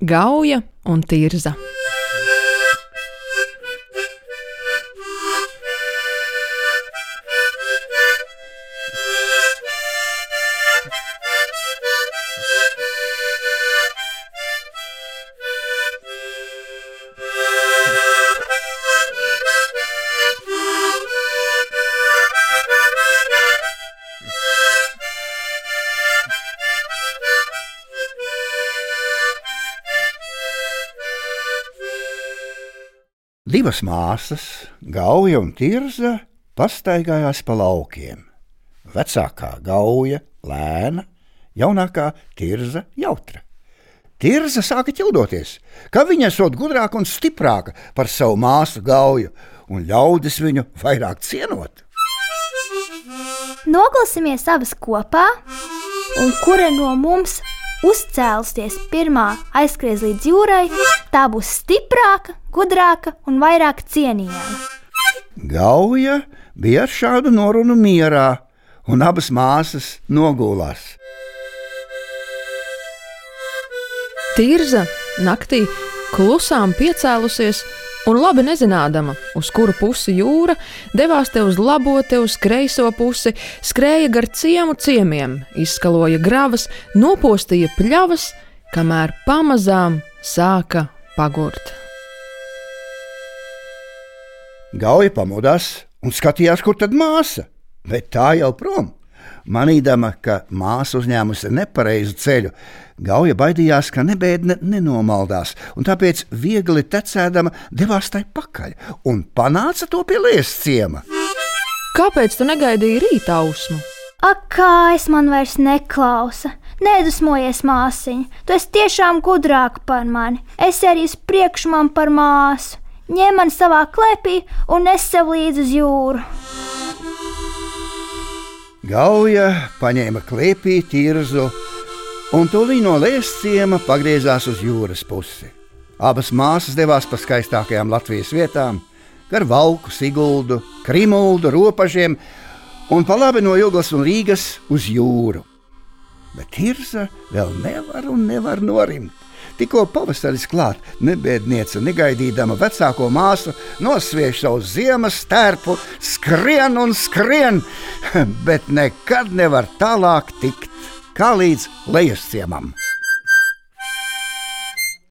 Gauja un Tirza. Divas māsas, Gauja un Tirza, pastaigājās pa laukiem. Vecākā Gauja, lēna, jaunākā Tirza, jautra. Tirza sāka ķildoties, ka viņa esot gudrāka un stiprāka par savu māsu Gauju, un ļaudis viņu vairāk cienot. Noklausīsimies abas kopā, un kura no mums uzcēlusies pirmā aizskries līdz jūrai, tā būs stiprāka, gudrāka un vairāk cienījama. Gauja bija ar šādu norunu mierā, un abas māsas nogulās. Tirza naktī klusām piecēlusies un labi nezinādama, uz kuru pusi jūra, devās te uz labo, te uz kreiso pusi, skrēja gar ciemu ciemiem, izskaloja gravas, nopostīja pļavas, kamēr pamazām sāka pagurt. Gauja pamodās un skatījās, kur tad māsa, bet tā jau prom. Manīdama, ka māsa uzņēmusi nepareizu ceļu, Gauja baidījās, ka nebēdne nenomaldās, un tāpēc viegli tecēdama devās tai pakaļ un panāca to pie liesas ciema. Kāpēc tu negaidīji rīta ausmu? Ak, kā es man vairs neklausa! Nedusmojies, māsiņa, tu esi tiešām gudrāka par mani. Es arī uz priekšu man par māsu. Ņem man savā klēpī un es sev līdzi uz jūru. Gauja paņēma klēpī tirzu un tūlīt no lēsciema pagriezās uz jūras pusi. Abas māsas devās pa skaistākajām Latvijas vietām, gar Valku, Siguldu, Krimuldu, Ropažiem un pa labi no Juglas un Rīgas uz jūru. Bet Tirza vēl nevar un nevar norimt. Tikko pavasaris klāt, nebēdniece, negaidīdama vecāko māsu, nosviež savu ziemas stērpu, skrien un skrien, bet nekad nevar tālāk tikt kā līdz lejas ciemam.